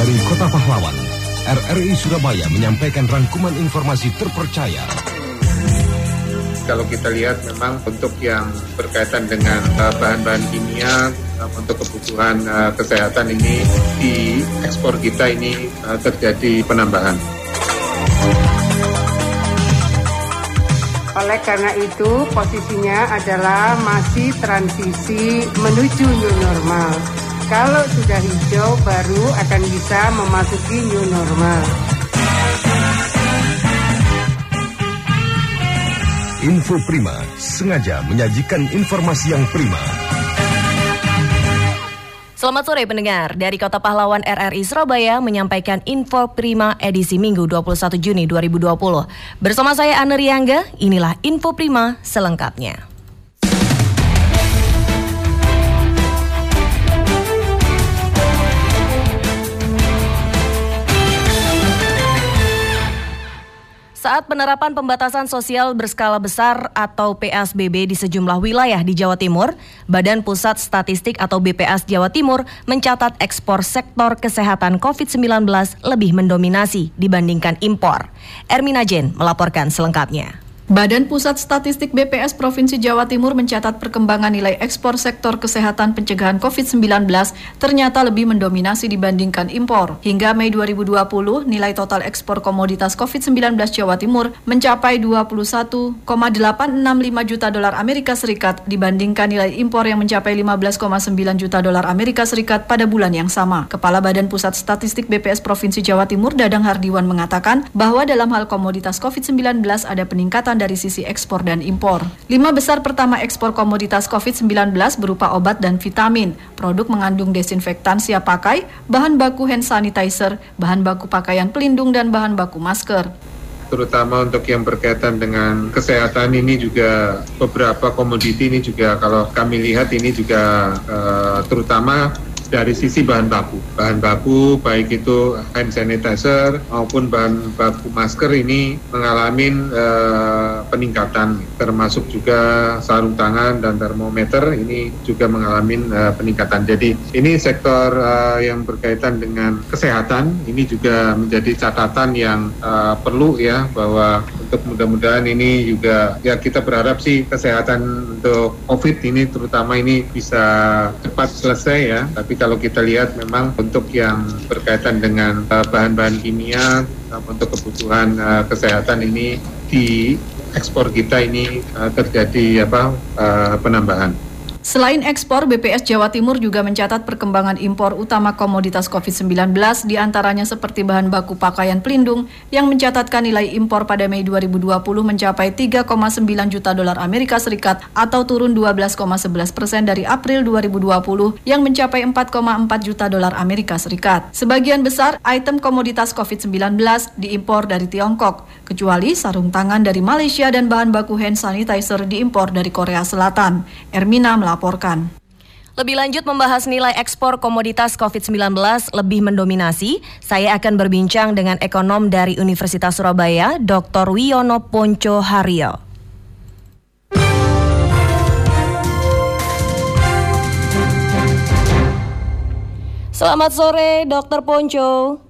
Dari Kota Pahlawan, RRI Surabaya menyampaikan rangkuman informasi terpercaya. Kalau kita lihat memang untuk yang berkaitan dengan uh, bahan-bahan kimia uh, untuk kebutuhan uh, kesehatan ini di ekspor kita ini terjadi penambahan. Oleh karena itu, posisinya adalah masih transisi menuju new normal. Kalau sudah hijau, baru akan bisa memasuki new normal. Info Prima sengaja menyajikan informasi yang prima. Selamat sore pendengar, dari Kota Pahlawan RRI Surabaya menyampaikan Info Prima edisi Minggu 21 Juni 2020. Bersama saya Ane Riangga, inilah Info Prima selengkapnya. Penerapan pembatasan sosial berskala besar atau PSBB di sejumlah wilayah di Jawa Timur, Badan Pusat Statistik atau BPS Jawa Timur mencatat ekspor sektor kesehatan COVID-19 lebih mendominasi dibandingkan impor. Ermina Jen melaporkan selengkapnya. Badan Pusat Statistik BPS Provinsi Jawa Timur mencatat perkembangan nilai ekspor sektor kesehatan pencegahan COVID-19 ternyata lebih mendominasi dibandingkan impor. Hingga Mei 2020, nilai total ekspor komoditas COVID-19 Jawa Timur mencapai 21,865 juta dolar Amerika Serikat dibandingkan nilai impor yang mencapai 15,9 juta dolar Amerika Serikat pada bulan yang sama. Kepala Badan Pusat Statistik BPS Provinsi Jawa Timur Dadang Hardiwan mengatakan bahwa dalam hal komoditas COVID-19 ada peningkatan dari sisi ekspor dan impor. Lima besar pertama ekspor komoditas COVID-19 berupa obat dan vitamin, produk mengandung desinfektan siap pakai, bahan baku hand sanitizer, bahan baku pakaian pelindung, dan bahan baku masker terutama untuk yang berkaitan dengan kesehatan ini juga beberapa komoditi ini juga kalau kami lihat ini juga uh, terutama dari sisi bahan baku. Bahan baku baik itu hand sanitizer maupun bahan baku masker ini mengalami uh, peningkatan termasuk juga sarung tangan dan termometer ini juga mengalami uh, peningkatan. Jadi ini sektor uh, yang berkaitan dengan kesehatan ini juga menjadi catatan yang uh, perlu ya bahwa untuk mudah-mudahan ini juga ya kita berharap sih kesehatan untuk COVID ini terutama ini bisa cepat selesai ya. Tapi kalau kita lihat memang untuk yang berkaitan dengan uh, bahan-bahan kimia uh, untuk kebutuhan uh, kesehatan ini di ekspor kita ini terjadi apa penambahan. Selain ekspor, BPS Jawa Timur juga mencatat perkembangan impor utama komoditas COVID-19 di antaranya seperti bahan baku pakaian pelindung yang mencatatkan nilai impor pada Mei 2020 mencapai 3,9 juta dolar Amerika Serikat atau turun 12,11 persen dari April 2020 yang mencapai 4,4 juta dolar Amerika Serikat. Sebagian besar item komoditas COVID-19 diimpor dari Tiongkok, kecuali sarung tangan dari Malaysia dan bahan baku hand sanitizer diimpor dari Korea Selatan. Ermina melaporkan. Lebih lanjut membahas nilai ekspor komoditas COVID-19 lebih mendominasi, saya akan berbincang dengan ekonom dari Universitas Surabaya, Dr. Wiono Ponco Haryo. Selamat sore, Dokter Ponco.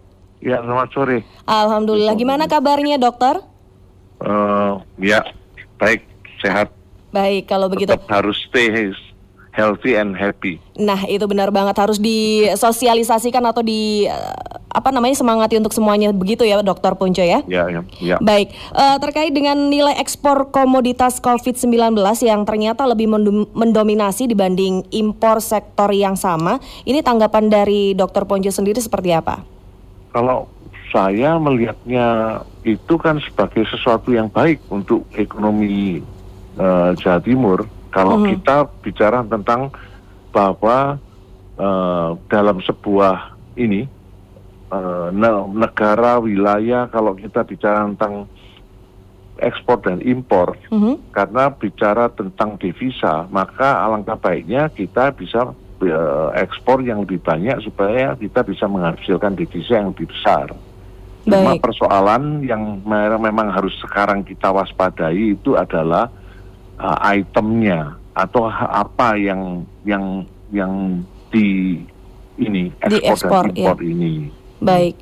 Ya, selamat sore. Alhamdulillah. Gimana kabarnya, Dokter? Uh, ya, baik, sehat. Baik, kalau begitu. Tetap harus stay healthy and happy. Nah, itu benar banget harus disosialisasikan atau di eh, apa namanya semangati untuk semuanya begitu ya, Dokter Punco ya? Ya, ya. ya. Baik, uh, terkait dengan nilai ekspor komoditas COVID-19 yang ternyata lebih mendominasi dibanding impor sektor yang sama, ini tanggapan dari Dokter Ponco sendiri seperti apa? Kalau saya melihatnya itu kan sebagai sesuatu yang baik untuk ekonomi uh, Jawa Timur kalau hmm. kita bicara tentang bahwa uh, dalam sebuah ini uh, negara wilayah kalau kita bicara tentang ekspor dan impor hmm. karena bicara tentang devisa maka alangkah baiknya kita bisa uh, ekspor yang lebih banyak supaya kita bisa menghasilkan devisa yang lebih besar. Cuma persoalan yang memang harus sekarang kita waspadai itu adalah uh, itemnya atau apa yang yang yang di ini ekspor, di ekspor dan impor ya. ini. Baik.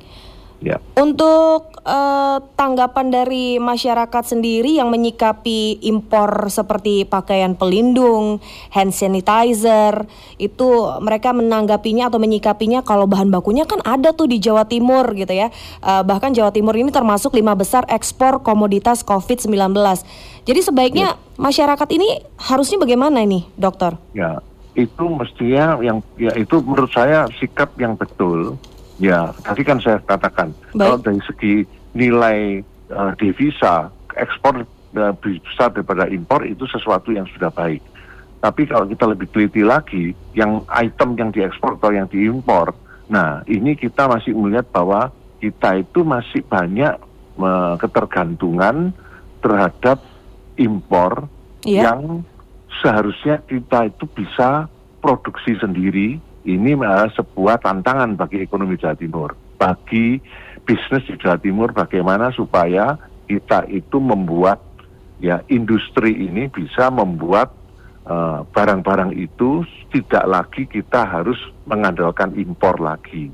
Ya. Untuk uh, tanggapan dari masyarakat sendiri yang menyikapi impor seperti pakaian pelindung, hand sanitizer, itu mereka menanggapinya atau menyikapinya kalau bahan bakunya kan ada tuh di Jawa Timur gitu ya. Uh, bahkan Jawa Timur ini termasuk lima besar ekspor komoditas COVID-19. Jadi sebaiknya ya. masyarakat ini harusnya bagaimana ini, dokter? Ya, itu mestinya yang ya itu menurut saya sikap yang betul Ya, tadi kan saya katakan Baik. kalau dari segi nilai uh, devisa ekspor uh, besar daripada impor itu sesuatu yang sudah baik. Tapi kalau kita lebih teliti lagi, yang item yang diekspor atau yang diimpor, nah ini kita masih melihat bahwa kita itu masih banyak uh, ketergantungan terhadap impor yeah. yang seharusnya kita itu bisa produksi sendiri ini adalah sebuah tantangan bagi ekonomi Jawa Timur, bagi bisnis di Jawa Timur bagaimana supaya kita itu membuat ya industri ini bisa membuat eh, barang-barang uh, itu tidak lagi kita harus mengandalkan impor lagi.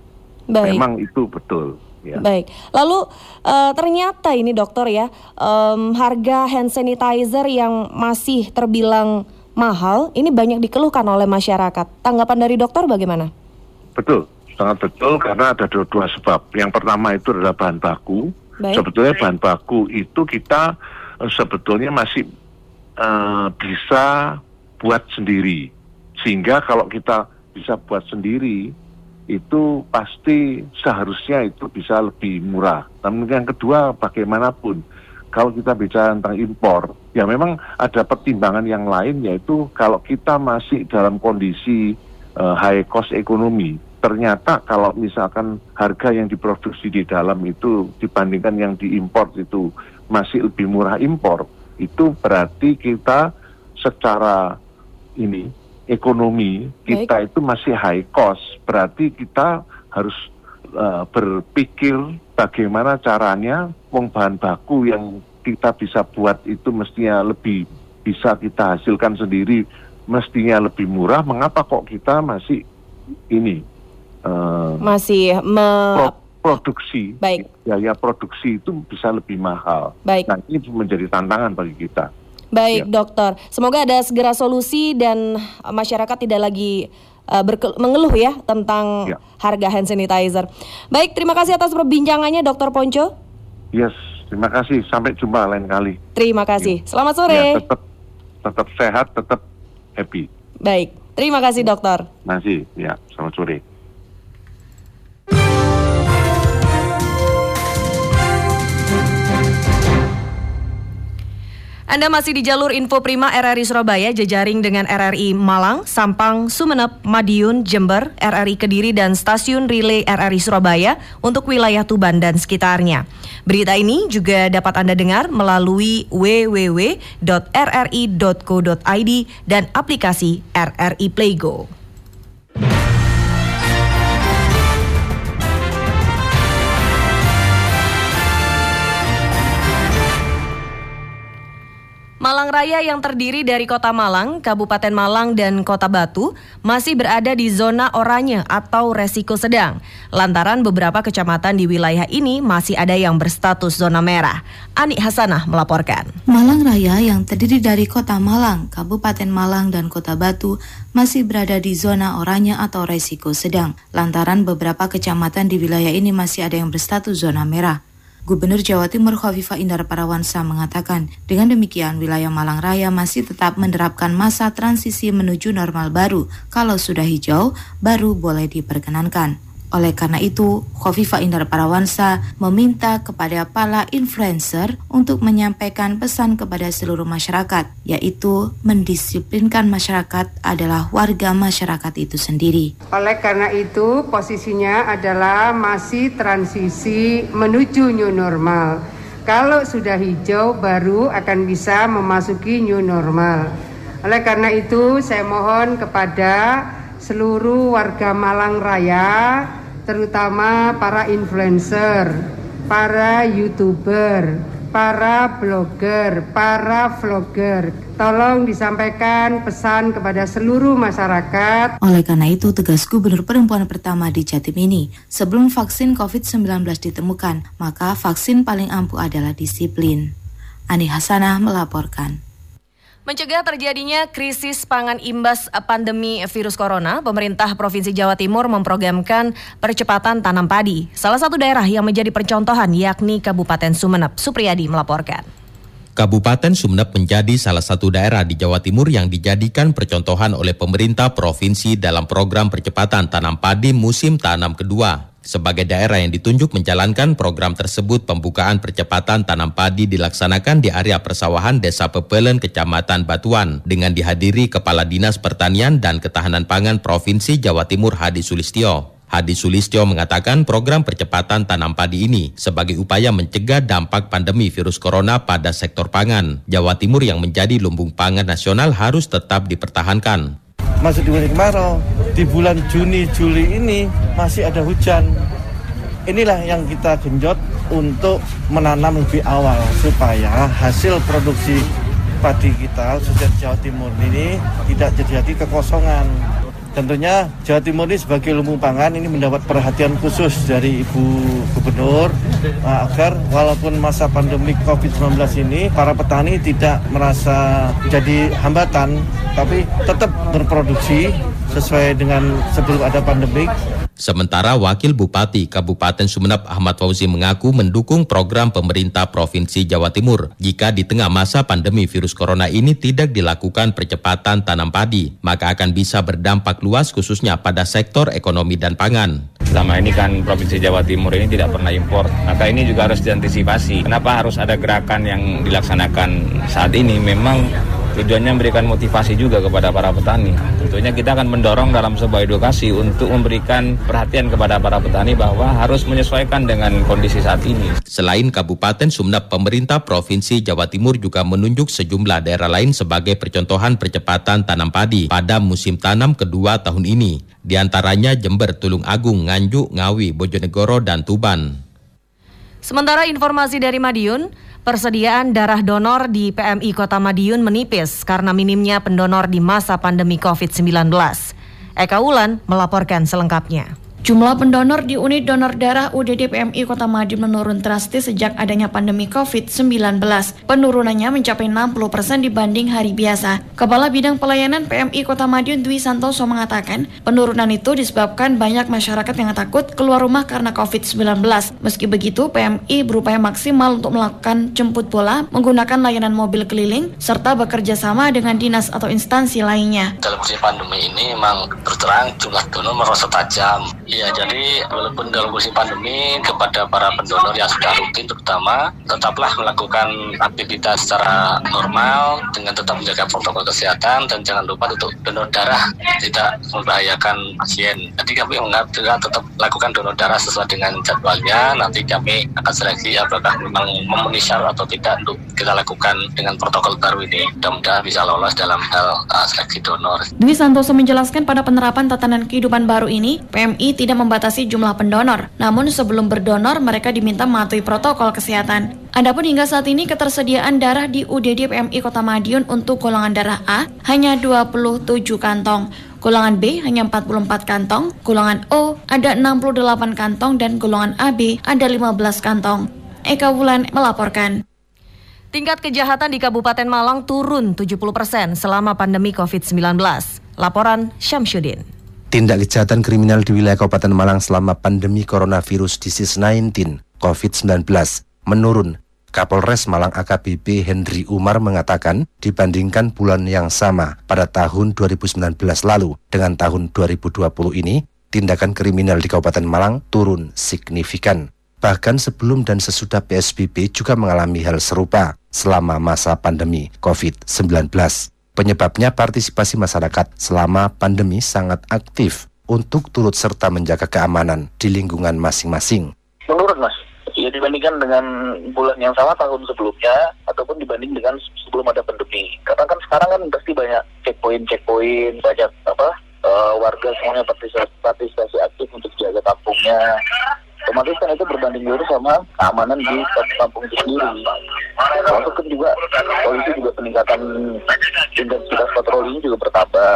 Baik. Memang itu betul. Ya. Baik, lalu uh, ternyata ini dokter ya um, harga hand sanitizer yang masih terbilang mahal ini banyak dikeluhkan oleh masyarakat. Tanggapan dari dokter bagaimana? Betul, sangat betul karena ada dua, dua sebab. Yang pertama itu adalah bahan baku. Baik. Sebetulnya bahan baku itu kita uh, sebetulnya masih uh, bisa buat sendiri. Sehingga kalau kita bisa buat sendiri itu pasti seharusnya itu bisa lebih murah. Dan yang kedua bagaimanapun kalau kita bicara tentang impor, ya memang ada pertimbangan yang lain yaitu kalau kita masih dalam kondisi uh, high cost ekonomi, ternyata kalau misalkan harga yang diproduksi di dalam itu dibandingkan yang diimpor itu masih lebih murah impor, itu berarti kita secara ini ekonomi kita itu masih high cost, berarti kita harus uh, berpikir bagaimana caranya wong bahan baku yang kita bisa buat itu mestinya lebih bisa kita hasilkan sendiri mestinya lebih murah. Mengapa kok kita masih ini uh, masih me pro produksi? Baik. Biaya produksi itu bisa lebih mahal. Baik. Nah ini menjadi tantangan bagi kita. Baik ya. dokter. Semoga ada segera solusi dan masyarakat tidak lagi uh, mengeluh ya tentang ya. harga hand sanitizer. Baik, terima kasih atas perbincangannya Dokter Ponco. Yes, terima kasih. Sampai jumpa lain kali. Terima kasih. Ya. Selamat sore. Ya, tetap tetap sehat, tetap happy. Baik, terima kasih dokter. Kasih. Ya, selamat sore. Anda masih di jalur Info Prima RRI Surabaya, jejaring dengan RRI Malang, Sampang, Sumeneb, Madiun, Jember, RRI Kediri, dan stasiun relay RRI Surabaya untuk wilayah Tuban dan sekitarnya. Berita ini juga dapat Anda dengar melalui www.rri.co.id dan aplikasi RRI Playgo. Malang Raya yang terdiri dari Kota Malang, Kabupaten Malang, dan Kota Batu masih berada di zona oranye atau resiko sedang. Lantaran beberapa kecamatan di wilayah ini masih ada yang berstatus zona merah. Ani Hasanah melaporkan. Malang Raya yang terdiri dari Kota Malang, Kabupaten Malang, dan Kota Batu masih berada di zona oranye atau resiko sedang. Lantaran beberapa kecamatan di wilayah ini masih ada yang berstatus zona merah. Gubernur Jawa Timur Khofifah Indar Parawansa mengatakan, dengan demikian wilayah Malang Raya masih tetap menerapkan masa transisi menuju normal baru. Kalau sudah hijau, baru boleh diperkenankan. Oleh karena itu, Khofifa Indar Parawansa meminta kepada para influencer untuk menyampaikan pesan kepada seluruh masyarakat, yaitu mendisiplinkan masyarakat adalah warga masyarakat itu sendiri. Oleh karena itu, posisinya adalah masih transisi menuju new normal. Kalau sudah hijau, baru akan bisa memasuki new normal. Oleh karena itu, saya mohon kepada seluruh warga Malang Raya terutama para influencer, para youtuber, para blogger, para vlogger. Tolong disampaikan pesan kepada seluruh masyarakat. Oleh karena itu, tegas gubernur perempuan pertama di Jatim ini, sebelum vaksin COVID-19 ditemukan, maka vaksin paling ampuh adalah disiplin. Ani Hasanah melaporkan. Mencegah terjadinya krisis pangan imbas pandemi virus corona, pemerintah Provinsi Jawa Timur memprogramkan percepatan tanam padi. Salah satu daerah yang menjadi percontohan yakni Kabupaten Sumeneb. Supriyadi melaporkan. Kabupaten Sumeneb menjadi salah satu daerah di Jawa Timur yang dijadikan percontohan oleh pemerintah provinsi dalam program percepatan tanam padi musim tanam kedua. Sebagai daerah yang ditunjuk menjalankan program tersebut, pembukaan percepatan tanam padi dilaksanakan di area persawahan Desa Pepelen, Kecamatan Batuan, dengan dihadiri Kepala Dinas Pertanian dan Ketahanan Pangan Provinsi Jawa Timur Hadi Sulistyo. Hadi Sulistyo mengatakan program percepatan tanam padi ini sebagai upaya mencegah dampak pandemi virus corona pada sektor pangan. Jawa Timur yang menjadi lumbung pangan nasional harus tetap dipertahankan masuk di musim kemarau. Di bulan Juni Juli ini masih ada hujan. Inilah yang kita genjot untuk menanam lebih awal supaya hasil produksi padi kita sejak Jawa Timur ini tidak terjadi kekosongan. Tentunya Jawa Timur ini sebagai lumbung pangan ini mendapat perhatian khusus dari Ibu Gubernur agar. Walaupun masa pandemi COVID-19 ini para petani tidak merasa jadi hambatan tapi tetap berproduksi sesuai dengan sebelum ada pandemi Sementara Wakil Bupati Kabupaten Sumeneb Ahmad Fauzi mengaku mendukung program pemerintah Provinsi Jawa Timur. Jika di tengah masa pandemi virus corona ini tidak dilakukan percepatan tanam padi, maka akan bisa berdampak luas khususnya pada sektor ekonomi dan pangan. Selama ini kan Provinsi Jawa Timur ini tidak pernah impor, maka ini juga harus diantisipasi. Kenapa harus ada gerakan yang dilaksanakan saat ini? Memang tujuannya memberikan motivasi juga kepada para petani. Tentunya kita akan mendorong dalam sebuah edukasi untuk memberikan perhatian kepada para petani bahwa harus menyesuaikan dengan kondisi saat ini. Selain Kabupaten Sumeneb, pemerintah Provinsi Jawa Timur juga menunjuk sejumlah daerah lain sebagai percontohan percepatan tanam padi pada musim tanam kedua tahun ini. Di antaranya Jember, Tulung Agung, Nganjuk, Ngawi, Bojonegoro, dan Tuban. Sementara informasi dari Madiun, persediaan darah donor di PMI Kota Madiun menipis karena minimnya pendonor di masa pandemi COVID-19. Eka Wulan melaporkan selengkapnya. Jumlah pendonor di unit donor darah UDD PMI Kota Madiun menurun drastis sejak adanya pandemi COVID-19. Penurunannya mencapai 60% dibanding hari biasa. Kepala Bidang Pelayanan PMI Kota Madiun Dwi Santoso mengatakan, penurunan itu disebabkan banyak masyarakat yang takut keluar rumah karena COVID-19. Meski begitu, PMI berupaya maksimal untuk melakukan jemput bola menggunakan layanan mobil keliling serta bekerja sama dengan dinas atau instansi lainnya. Dalam musim pandemi ini memang berterang jumlah donor merosot tajam Iya, jadi walaupun dalam kondisi pandemi kepada para pendonor yang sudah rutin terutama tetaplah melakukan aktivitas secara normal dengan tetap menjaga protokol kesehatan dan jangan lupa untuk donor darah tidak membahayakan pasien. Jadi kami mengatakan tetap lakukan donor darah sesuai dengan jadwalnya. Nanti kami akan seleksi apakah memang memenuhi syarat atau tidak untuk kita lakukan dengan protokol baru ini. Mudah-mudahan bisa lolos dalam hal uh, seleksi donor. Dwi Santoso menjelaskan pada penerapan tatanan kehidupan baru ini, PMI tidak membatasi jumlah pendonor. Namun sebelum berdonor mereka diminta mematuhi protokol kesehatan. Adapun hingga saat ini ketersediaan darah di UDD PMI Kota Madiun untuk golongan darah A hanya 27 kantong. Golongan B hanya 44 kantong, golongan O ada 68 kantong dan golongan AB ada 15 kantong. Eka Wulan melaporkan. Tingkat kejahatan di Kabupaten Malang turun 70 persen selama pandemi COVID-19. Laporan Syamsuddin. Tindak kejahatan kriminal di wilayah Kabupaten Malang selama pandemi coronavirus disease 19 COVID-19 menurun. Kapolres Malang AKBP Henry Umar mengatakan dibandingkan bulan yang sama pada tahun 2019 lalu dengan tahun 2020 ini, tindakan kriminal di Kabupaten Malang turun signifikan. Bahkan sebelum dan sesudah PSBB juga mengalami hal serupa selama masa pandemi COVID-19. Penyebabnya partisipasi masyarakat selama pandemi sangat aktif untuk turut serta menjaga keamanan di lingkungan masing-masing. Menurut Mas, ya dibandingkan dengan bulan yang sama tahun sebelumnya ataupun dibanding dengan sebelum ada pandemi. Karena kan sekarang kan pasti banyak checkpoint-checkpoint, banyak apa uh, warga semuanya partisipasi, partisipasi aktif untuk jaga kampungnya. Otomatis kan itu berbanding lurus sama keamanan di kampung itu sendiri. Termasuk juga polisi juga peningkatan intensitas patroli juga bertambah.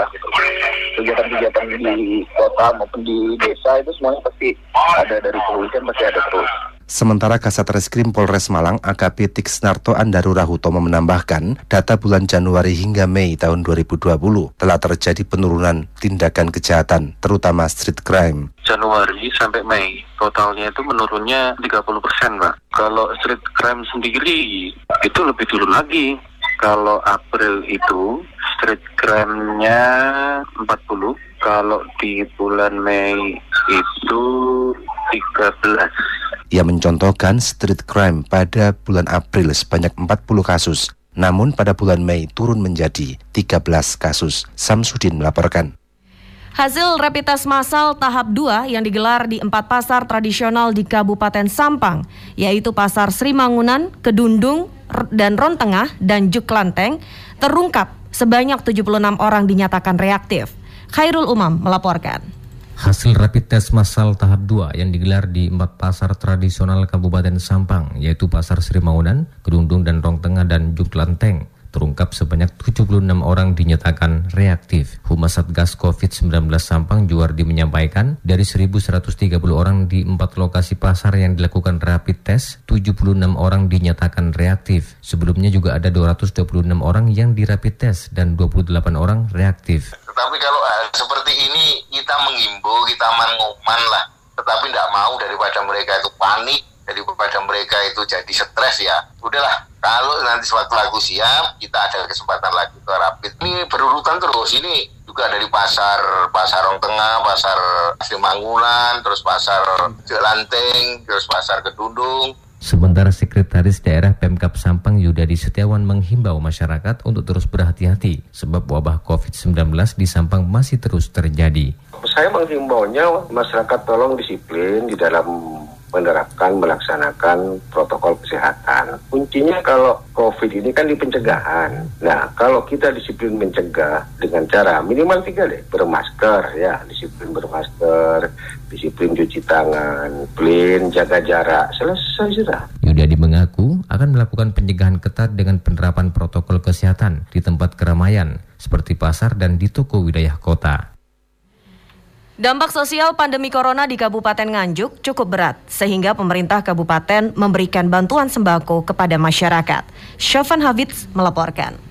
Kegiatan-kegiatan di kota maupun di desa itu semuanya pasti ada dari kepolisian pasti ada terus. Sementara Kasat Reskrim Polres Malang AKP Tiksnarto Andarura Hutomo menambahkan, data bulan Januari hingga Mei tahun 2020 telah terjadi penurunan tindakan kejahatan, terutama street crime. Januari sampai Mei, totalnya itu menurunnya 30 persen, Pak. Kalau street crime sendiri, itu lebih turun lagi. Kalau April itu, street crime-nya 40, kalau di bulan Mei itu 13. Ia mencontohkan street crime pada bulan April sebanyak 40 kasus, namun pada bulan Mei turun menjadi 13 kasus. Samsudin melaporkan. Hasil rapid test massal tahap 2 yang digelar di empat pasar tradisional di Kabupaten Sampang, yaitu Pasar Sri Mangunan, Kedundung, dan Ron Tengah, dan Juk Lanteng, terungkap sebanyak 76 orang dinyatakan reaktif. Khairul Umam melaporkan. Hasil rapid test massal tahap 2 yang digelar di empat pasar tradisional Kabupaten Sampang, yaitu Pasar Sri Maunan, Kedundung dan Rong Tengah dan Juk Lanteng, terungkap sebanyak 76 orang dinyatakan reaktif. Humas Satgas COVID-19 Sampang Juwardi menyampaikan dari 1.130 orang di empat lokasi pasar yang dilakukan rapid test, 76 orang dinyatakan reaktif. Sebelumnya juga ada 226 orang yang di rapid test dan 28 orang reaktif. Tetapi kalau seperti ini kita mengimbau, kita menguman lah. Tetapi tidak mau daripada mereka itu panik, daripada mereka itu jadi stres ya. Udahlah, kalau nanti suatu lagu siap, kita ada kesempatan lagi ke rapid. Ini berurutan terus, ini juga dari pasar pasar Rong Tengah, pasar Mangunan, terus pasar Jelanteng, terus pasar Kedundung. Sementara Sekretaris Daerah Pemkap Sampang Yudadi Setiawan menghimbau masyarakat untuk terus berhati-hati sebab wabah COVID-19 di Sampang masih terus terjadi. Saya menghimbaunya masyarakat tolong disiplin di dalam menerapkan melaksanakan protokol kesehatan. Kuncinya kalau COVID ini kan di pencegahan. Nah, kalau kita disiplin mencegah dengan cara minimal tiga deh, bermasker ya, disiplin bermasker, disiplin cuci tangan, clean, jaga jarak, selesai sudah. Yudadi mengaku akan melakukan pencegahan ketat dengan penerapan protokol kesehatan di tempat keramaian seperti pasar dan di toko wilayah kota. Dampak sosial pandemi corona di Kabupaten Nganjuk cukup berat, sehingga pemerintah kabupaten memberikan bantuan sembako kepada masyarakat. Syafan Hafidz melaporkan.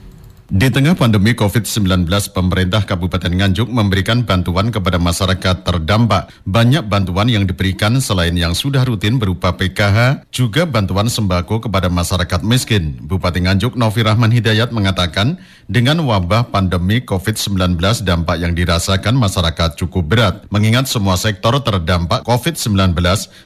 Di tengah pandemi COVID-19, pemerintah Kabupaten Nganjuk memberikan bantuan kepada masyarakat terdampak. Banyak bantuan yang diberikan selain yang sudah rutin berupa PKH, juga bantuan sembako kepada masyarakat miskin. Bupati Nganjuk Novi Rahman Hidayat mengatakan, dengan wabah pandemi COVID-19 dampak yang dirasakan masyarakat cukup berat, mengingat semua sektor terdampak COVID-19,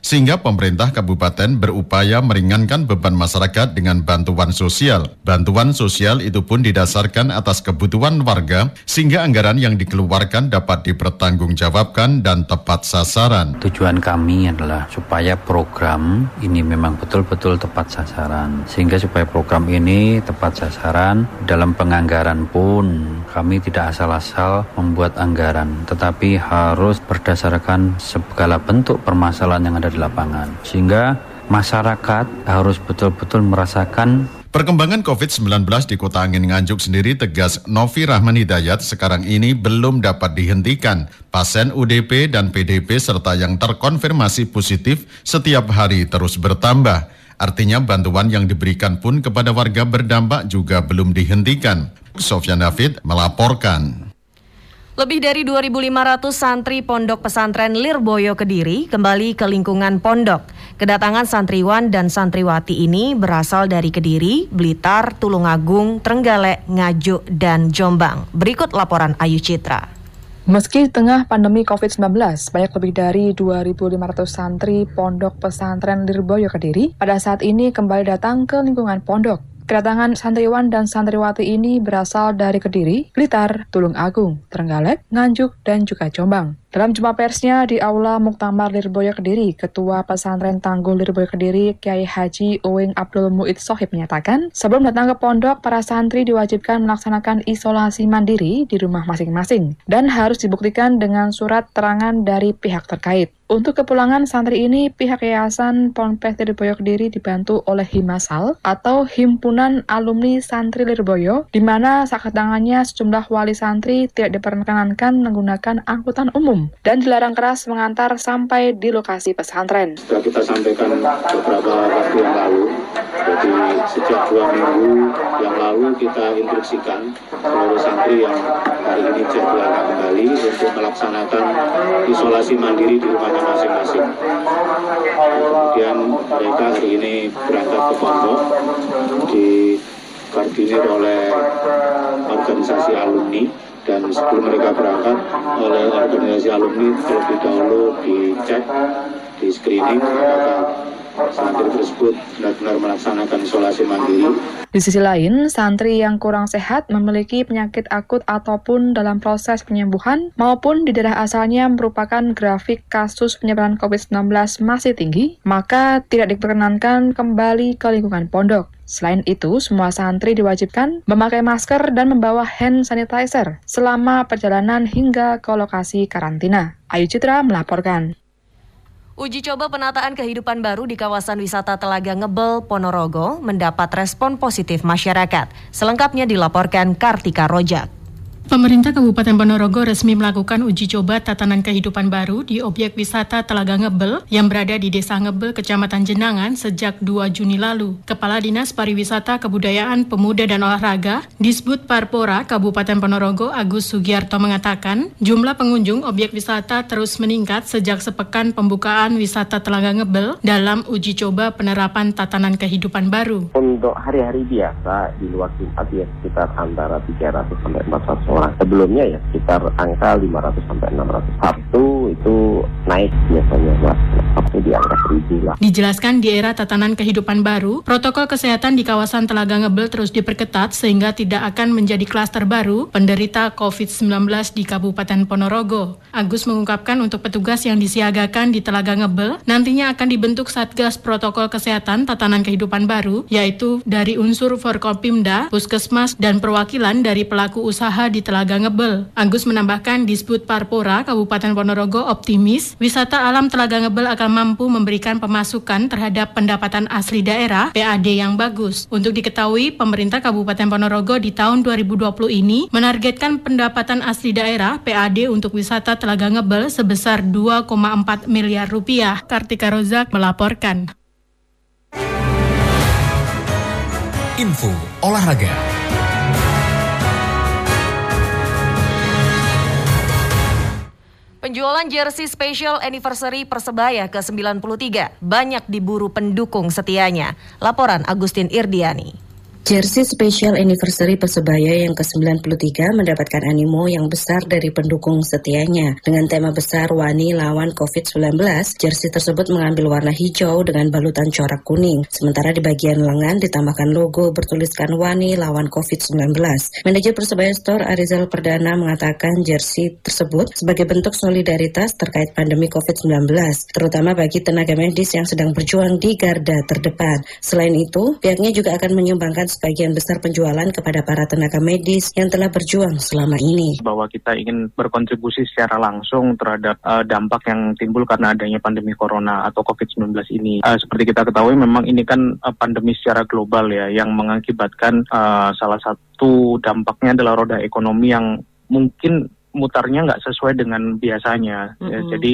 sehingga pemerintah kabupaten berupaya meringankan beban masyarakat dengan bantuan sosial. Bantuan sosial itu pun didasarkan didasarkan atas kebutuhan warga sehingga anggaran yang dikeluarkan dapat dipertanggungjawabkan dan tepat sasaran. Tujuan kami adalah supaya program ini memang betul-betul tepat sasaran sehingga supaya program ini tepat sasaran dalam penganggaran pun kami tidak asal-asal membuat anggaran tetapi harus berdasarkan segala bentuk permasalahan yang ada di lapangan sehingga masyarakat harus betul-betul merasakan Perkembangan COVID-19 di Kota Angin Nganjuk sendiri tegas Novi Rahman Hidayat sekarang ini belum dapat dihentikan. Pasien UDP dan PDP serta yang terkonfirmasi positif setiap hari terus bertambah. Artinya bantuan yang diberikan pun kepada warga berdampak juga belum dihentikan. Sofyan David melaporkan. Lebih dari 2.500 santri Pondok Pesantren Lirboyo Kediri kembali ke lingkungan pondok. Kedatangan santriwan dan santriwati ini berasal dari Kediri, Blitar, Tulungagung, Trenggalek, Ngajuk, dan Jombang. Berikut laporan Ayu Citra. Meski tengah pandemi COVID-19, banyak lebih dari 2.500 santri Pondok Pesantren Lirboyo Kediri pada saat ini kembali datang ke lingkungan pondok. Kedatangan santriwan dan santriwati ini berasal dari Kediri, Blitar, Tulung Agung, Trenggalek, Nganjuk, dan juga Jombang. Dalam jumpa persnya di Aula Muktamar Lirboyo Kediri, Ketua Pesantren Tanggul Lirboyo Kediri, Kiai Haji Uwing Abdul Muid Sohib menyatakan, sebelum datang ke pondok, para santri diwajibkan melaksanakan isolasi mandiri di rumah masing-masing dan harus dibuktikan dengan surat terangan dari pihak terkait. Untuk kepulangan santri ini, pihak Yayasan Ponpes Lirboyo Kediri dibantu oleh Himasal atau Himpunan Alumni Santri Lirboyo, di mana saat tangannya sejumlah wali santri tidak diperkenankan menggunakan angkutan umum dan dilarang keras mengantar sampai di lokasi pesantren. Sudah kita sampaikan beberapa waktu yang lalu, jadi sejak dua minggu yang lalu kita instruksikan seluruh santri yang hari ini jadwalkan kembali untuk melaksanakan isolasi mandiri di rumahnya masing-masing. Kemudian mereka hari ini berangkat ke pondok dikoordinir oleh organisasi alumni dan sebelum mereka berangkat oleh organisasi alumni terlebih dahulu dicek di screening apakah santri tersebut benar-benar melaksanakan isolasi mandiri. Di sisi lain, santri yang kurang sehat memiliki penyakit akut ataupun dalam proses penyembuhan maupun di daerah asalnya merupakan grafik kasus penyebaran COVID-19 masih tinggi, maka tidak diperkenankan kembali ke lingkungan pondok. Selain itu, semua santri diwajibkan memakai masker dan membawa hand sanitizer selama perjalanan hingga ke lokasi karantina. Ayu Citra melaporkan. Uji coba penataan kehidupan baru di kawasan wisata Telaga Ngebel, Ponorogo mendapat respon positif masyarakat. Selengkapnya dilaporkan Kartika Rojak. Pemerintah Kabupaten Ponorogo resmi melakukan uji coba tatanan kehidupan baru di objek wisata Telaga Ngebel yang berada di Desa Ngebel, Kecamatan Jenangan sejak 2 Juni lalu. Kepala Dinas Pariwisata, Kebudayaan, Pemuda dan Olahraga, Disbud Parpora, Kabupaten Ponorogo, Agus Sugiarto mengatakan, jumlah pengunjung objek wisata terus meningkat sejak sepekan pembukaan wisata Telaga Ngebel dalam uji coba penerapan tatanan kehidupan baru. Untuk hari-hari biasa di luar Jumat ya sekitar antara 300 sampai 400 orang sebelumnya ya sekitar angka 500 sampai 600 Sabtu itu naik biasanya mas Sabtu di angka 1000 lah. Dijelaskan di era tatanan kehidupan baru, protokol kesehatan di kawasan Telaga Ngebel terus diperketat sehingga tidak akan menjadi klaster baru penderita COVID-19 di Kabupaten Ponorogo. Agus mengungkapkan untuk petugas yang disiagakan di Telaga Ngebel nantinya akan dibentuk Satgas Protokol Kesehatan Tatanan Kehidupan Baru yaitu dari unsur Forkopimda, Puskesmas, dan perwakilan dari pelaku usaha di Telaga Ngebel. Agus menambahkan Disput Parpora Kabupaten Ponorogo optimis wisata alam Telaga Ngebel akan mampu memberikan pemasukan terhadap pendapatan asli daerah PAD yang bagus. Untuk diketahui, pemerintah Kabupaten Ponorogo di tahun 2020 ini menargetkan pendapatan asli daerah PAD untuk wisata Telaga Ngebel sebesar 2,4 miliar rupiah. Kartika Rozak melaporkan. Info olahraga. Penjualan jersey special anniversary Persebaya ke-93 banyak diburu pendukung setianya. Laporan Agustin Irdiani. Jersey Special Anniversary Persebaya yang ke-93 mendapatkan animo yang besar dari pendukung setianya. Dengan tema besar Wani lawan COVID-19, jersey tersebut mengambil warna hijau dengan balutan corak kuning. Sementara di bagian lengan ditambahkan logo bertuliskan Wani lawan COVID-19. Manajer Persebaya Store Arizal Perdana mengatakan jersey tersebut sebagai bentuk solidaritas terkait pandemi COVID-19, terutama bagi tenaga medis yang sedang berjuang di garda terdepan. Selain itu, pihaknya juga akan menyumbangkan sebagian besar penjualan kepada para tenaga medis yang telah berjuang selama ini. Bahwa kita ingin berkontribusi secara langsung terhadap uh, dampak yang timbul karena adanya pandemi corona atau COVID-19 ini. Uh, seperti kita ketahui memang ini kan uh, pandemi secara global ya yang mengakibatkan uh, salah satu dampaknya adalah roda ekonomi yang mungkin mutarnya nggak sesuai dengan biasanya, mm -hmm. ya, jadi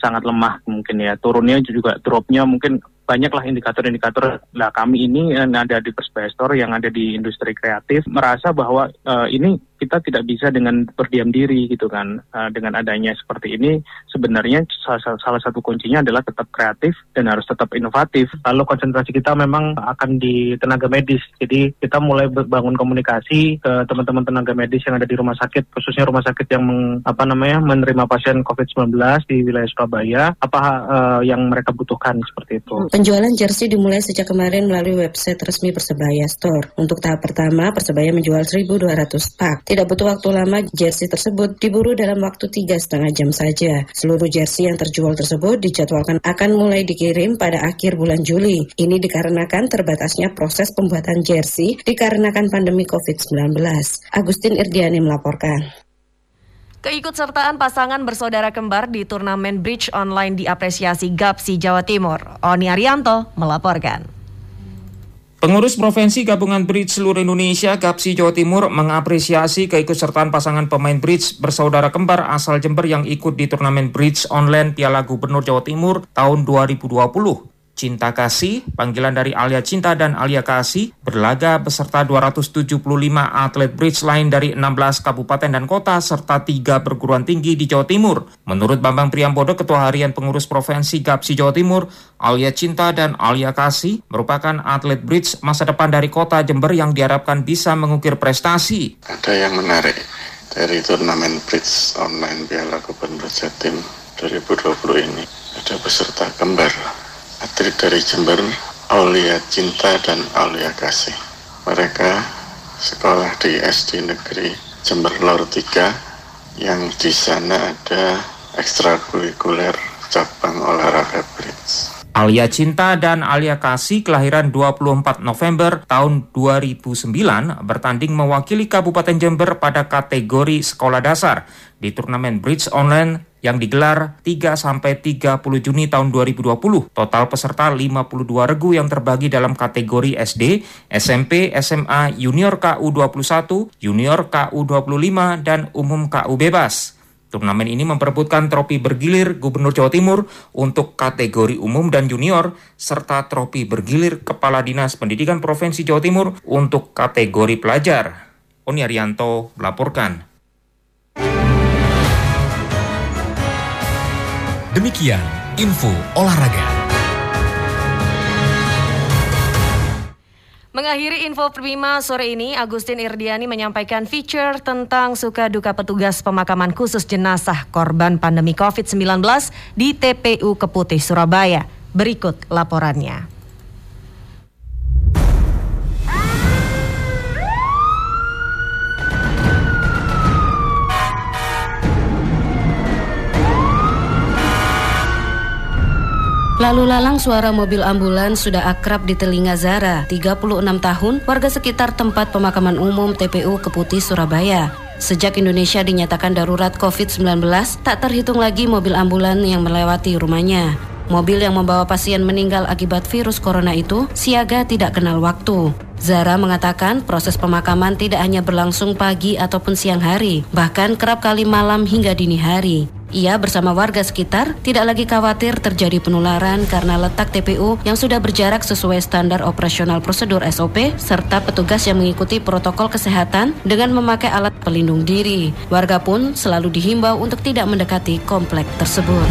sangat lemah mungkin ya. Turunnya juga dropnya mungkin banyaklah indikator-indikator. Nah kami ini yang ada di Persebaya Store yang ada di industri kreatif merasa bahwa uh, ini kita tidak bisa dengan berdiam diri gitu kan. Uh, dengan adanya seperti ini sebenarnya salah, salah satu kuncinya adalah tetap kreatif dan harus tetap inovatif. Lalu konsentrasi kita memang akan di tenaga medis. Jadi kita mulai bangun komunikasi ke teman-teman tenaga medis yang ada di rumah sakit, khususnya rumah sakit yang meng, apa namanya menerima pasien COVID-19 di wilayah Surabaya. Apa uh, yang mereka butuhkan seperti itu. Penjualan jersey dimulai sejak kemarin melalui website resmi Persebaya Store. Untuk tahap pertama, Persebaya menjual 1.200 pak. Tidak butuh waktu lama, jersey tersebut diburu dalam waktu tiga setengah jam saja. Seluruh jersey yang terjual tersebut dijadwalkan akan mulai dikirim pada akhir bulan Juli. Ini dikarenakan terbatasnya proses pembuatan jersey dikarenakan pandemi COVID-19. Agustin Irdiani melaporkan. Keikutsertaan pasangan bersaudara kembar di turnamen bridge online diapresiasi GAPSI Jawa Timur. Oni Arianto melaporkan. Pengurus Provinsi Gabungan Bridge seluruh Indonesia GAPSI Jawa Timur mengapresiasi keikutsertaan pasangan pemain bridge bersaudara kembar asal Jember yang ikut di turnamen bridge online Piala Gubernur Jawa Timur tahun 2020. Cinta Kasih, panggilan dari Alia Cinta dan Alia Kasih, berlaga beserta 275 atlet bridge lain dari 16 kabupaten dan kota serta tiga perguruan tinggi di Jawa Timur. Menurut Bambang Priambodo, Ketua Harian Pengurus Provinsi GAPSI Jawa Timur, Alia Cinta dan Alia Kasih merupakan atlet bridge masa depan dari kota Jember yang diharapkan bisa mengukir prestasi. Ada yang menarik dari turnamen bridge online Piala Gubernur Jatim 2020 ini. Ada peserta kembar atlet dari Jember, Aulia Cinta dan Aulia Kasih. Mereka sekolah di SD Negeri Jember Lor 3 yang di sana ada ekstrakurikuler cabang olahraga bridge. Alia Cinta dan Alia Kasih kelahiran 24 November tahun 2009 bertanding mewakili Kabupaten Jember pada kategori sekolah dasar di turnamen bridge online yang digelar 3 sampai 30 Juni tahun 2020. Total peserta 52 regu yang terbagi dalam kategori SD, SMP, SMA, Junior KU21, Junior KU25 dan Umum KU Bebas. Turnamen ini memperebutkan trofi bergilir Gubernur Jawa Timur untuk kategori umum dan junior, serta trofi bergilir Kepala Dinas Pendidikan Provinsi Jawa Timur untuk kategori pelajar. Oni Arianto melaporkan. Demikian info olahraga. Mengakhiri info Prima sore ini, Agustin Irdiani menyampaikan feature tentang suka duka petugas pemakaman khusus jenazah korban pandemi COVID-19 di TPU Keputih, Surabaya. Berikut laporannya. Lalu lalang suara mobil ambulans sudah akrab di telinga Zara, 36 tahun, warga sekitar tempat pemakaman umum TPU Keputih, Surabaya. Sejak Indonesia dinyatakan darurat COVID-19, tak terhitung lagi mobil ambulan yang melewati rumahnya. Mobil yang membawa pasien meninggal akibat virus corona itu siaga tidak kenal waktu. Zara mengatakan proses pemakaman tidak hanya berlangsung pagi ataupun siang hari, bahkan kerap kali malam hingga dini hari. Ia bersama warga sekitar tidak lagi khawatir terjadi penularan karena letak TPU yang sudah berjarak sesuai standar operasional prosedur SOP serta petugas yang mengikuti protokol kesehatan dengan memakai alat pelindung diri. Warga pun selalu dihimbau untuk tidak mendekati komplek tersebut.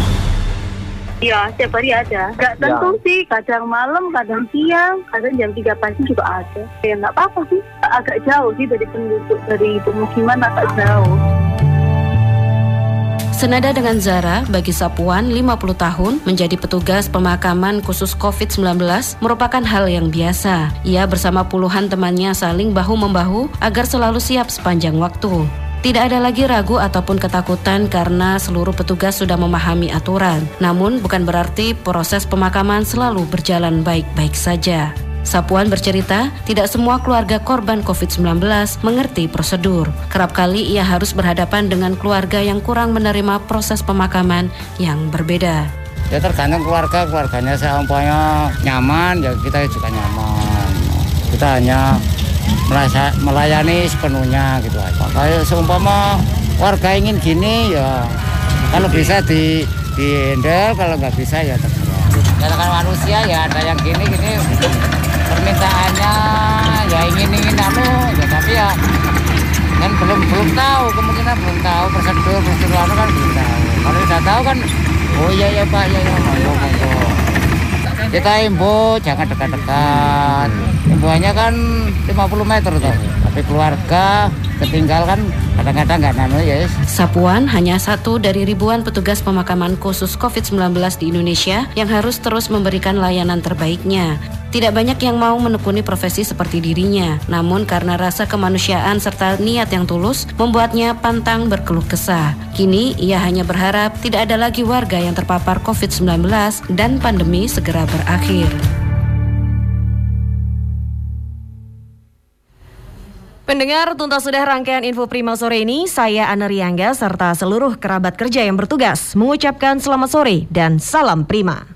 Iya, setiap hari ada. Gak tentu ya. sih, kadang malam, kadang siang, kadang jam 3 pagi juga ada. Ya nggak apa-apa sih, agak jauh sih dari penduduk, dari pemukiman agak jauh. Senada dengan Zara, bagi Sapuan 50 tahun menjadi petugas pemakaman khusus COVID-19 merupakan hal yang biasa. Ia bersama puluhan temannya saling bahu-membahu agar selalu siap sepanjang waktu. Tidak ada lagi ragu ataupun ketakutan karena seluruh petugas sudah memahami aturan. Namun bukan berarti proses pemakaman selalu berjalan baik-baik saja. Sapuan bercerita, tidak semua keluarga korban COVID-19 mengerti prosedur. Kerap kali ia harus berhadapan dengan keluarga yang kurang menerima proses pemakaman yang berbeda. Ya tergantung keluarga, keluarganya seumpamanya nyaman, ya kita juga nyaman. Kita hanya merasa melayani sepenuhnya gitu aja. Kayak seumpama warga ingin gini ya kalau bisa di di handle, kalau nggak bisa ya terserah. Karena kan manusia ya ada yang gini gini permintaannya ya ingin ingin anu ya tapi ya kan belum belum tahu kemungkinan belum tahu prosedur prosedur anu kan belum tahu. Kalau sudah tahu kan oh iya ya pak ya ya monggo monggo kita imbo jangan dekat-dekat. Imbuannya kan 50 meter tuh tapi keluarga ketinggal kan kadang-kadang nggak nano ya. Sapuan hanya satu dari ribuan petugas pemakaman khusus COVID-19 di Indonesia yang harus terus memberikan layanan terbaiknya. Tidak banyak yang mau menekuni profesi seperti dirinya, namun karena rasa kemanusiaan serta niat yang tulus membuatnya pantang berkeluh kesah. Kini ia hanya berharap tidak ada lagi warga yang terpapar COVID-19 dan pandemi segera berakhir. Pendengar, tuntas sudah rangkaian info Prima sore ini. Saya Ana Riangga serta seluruh kerabat kerja yang bertugas mengucapkan selamat sore dan salam Prima.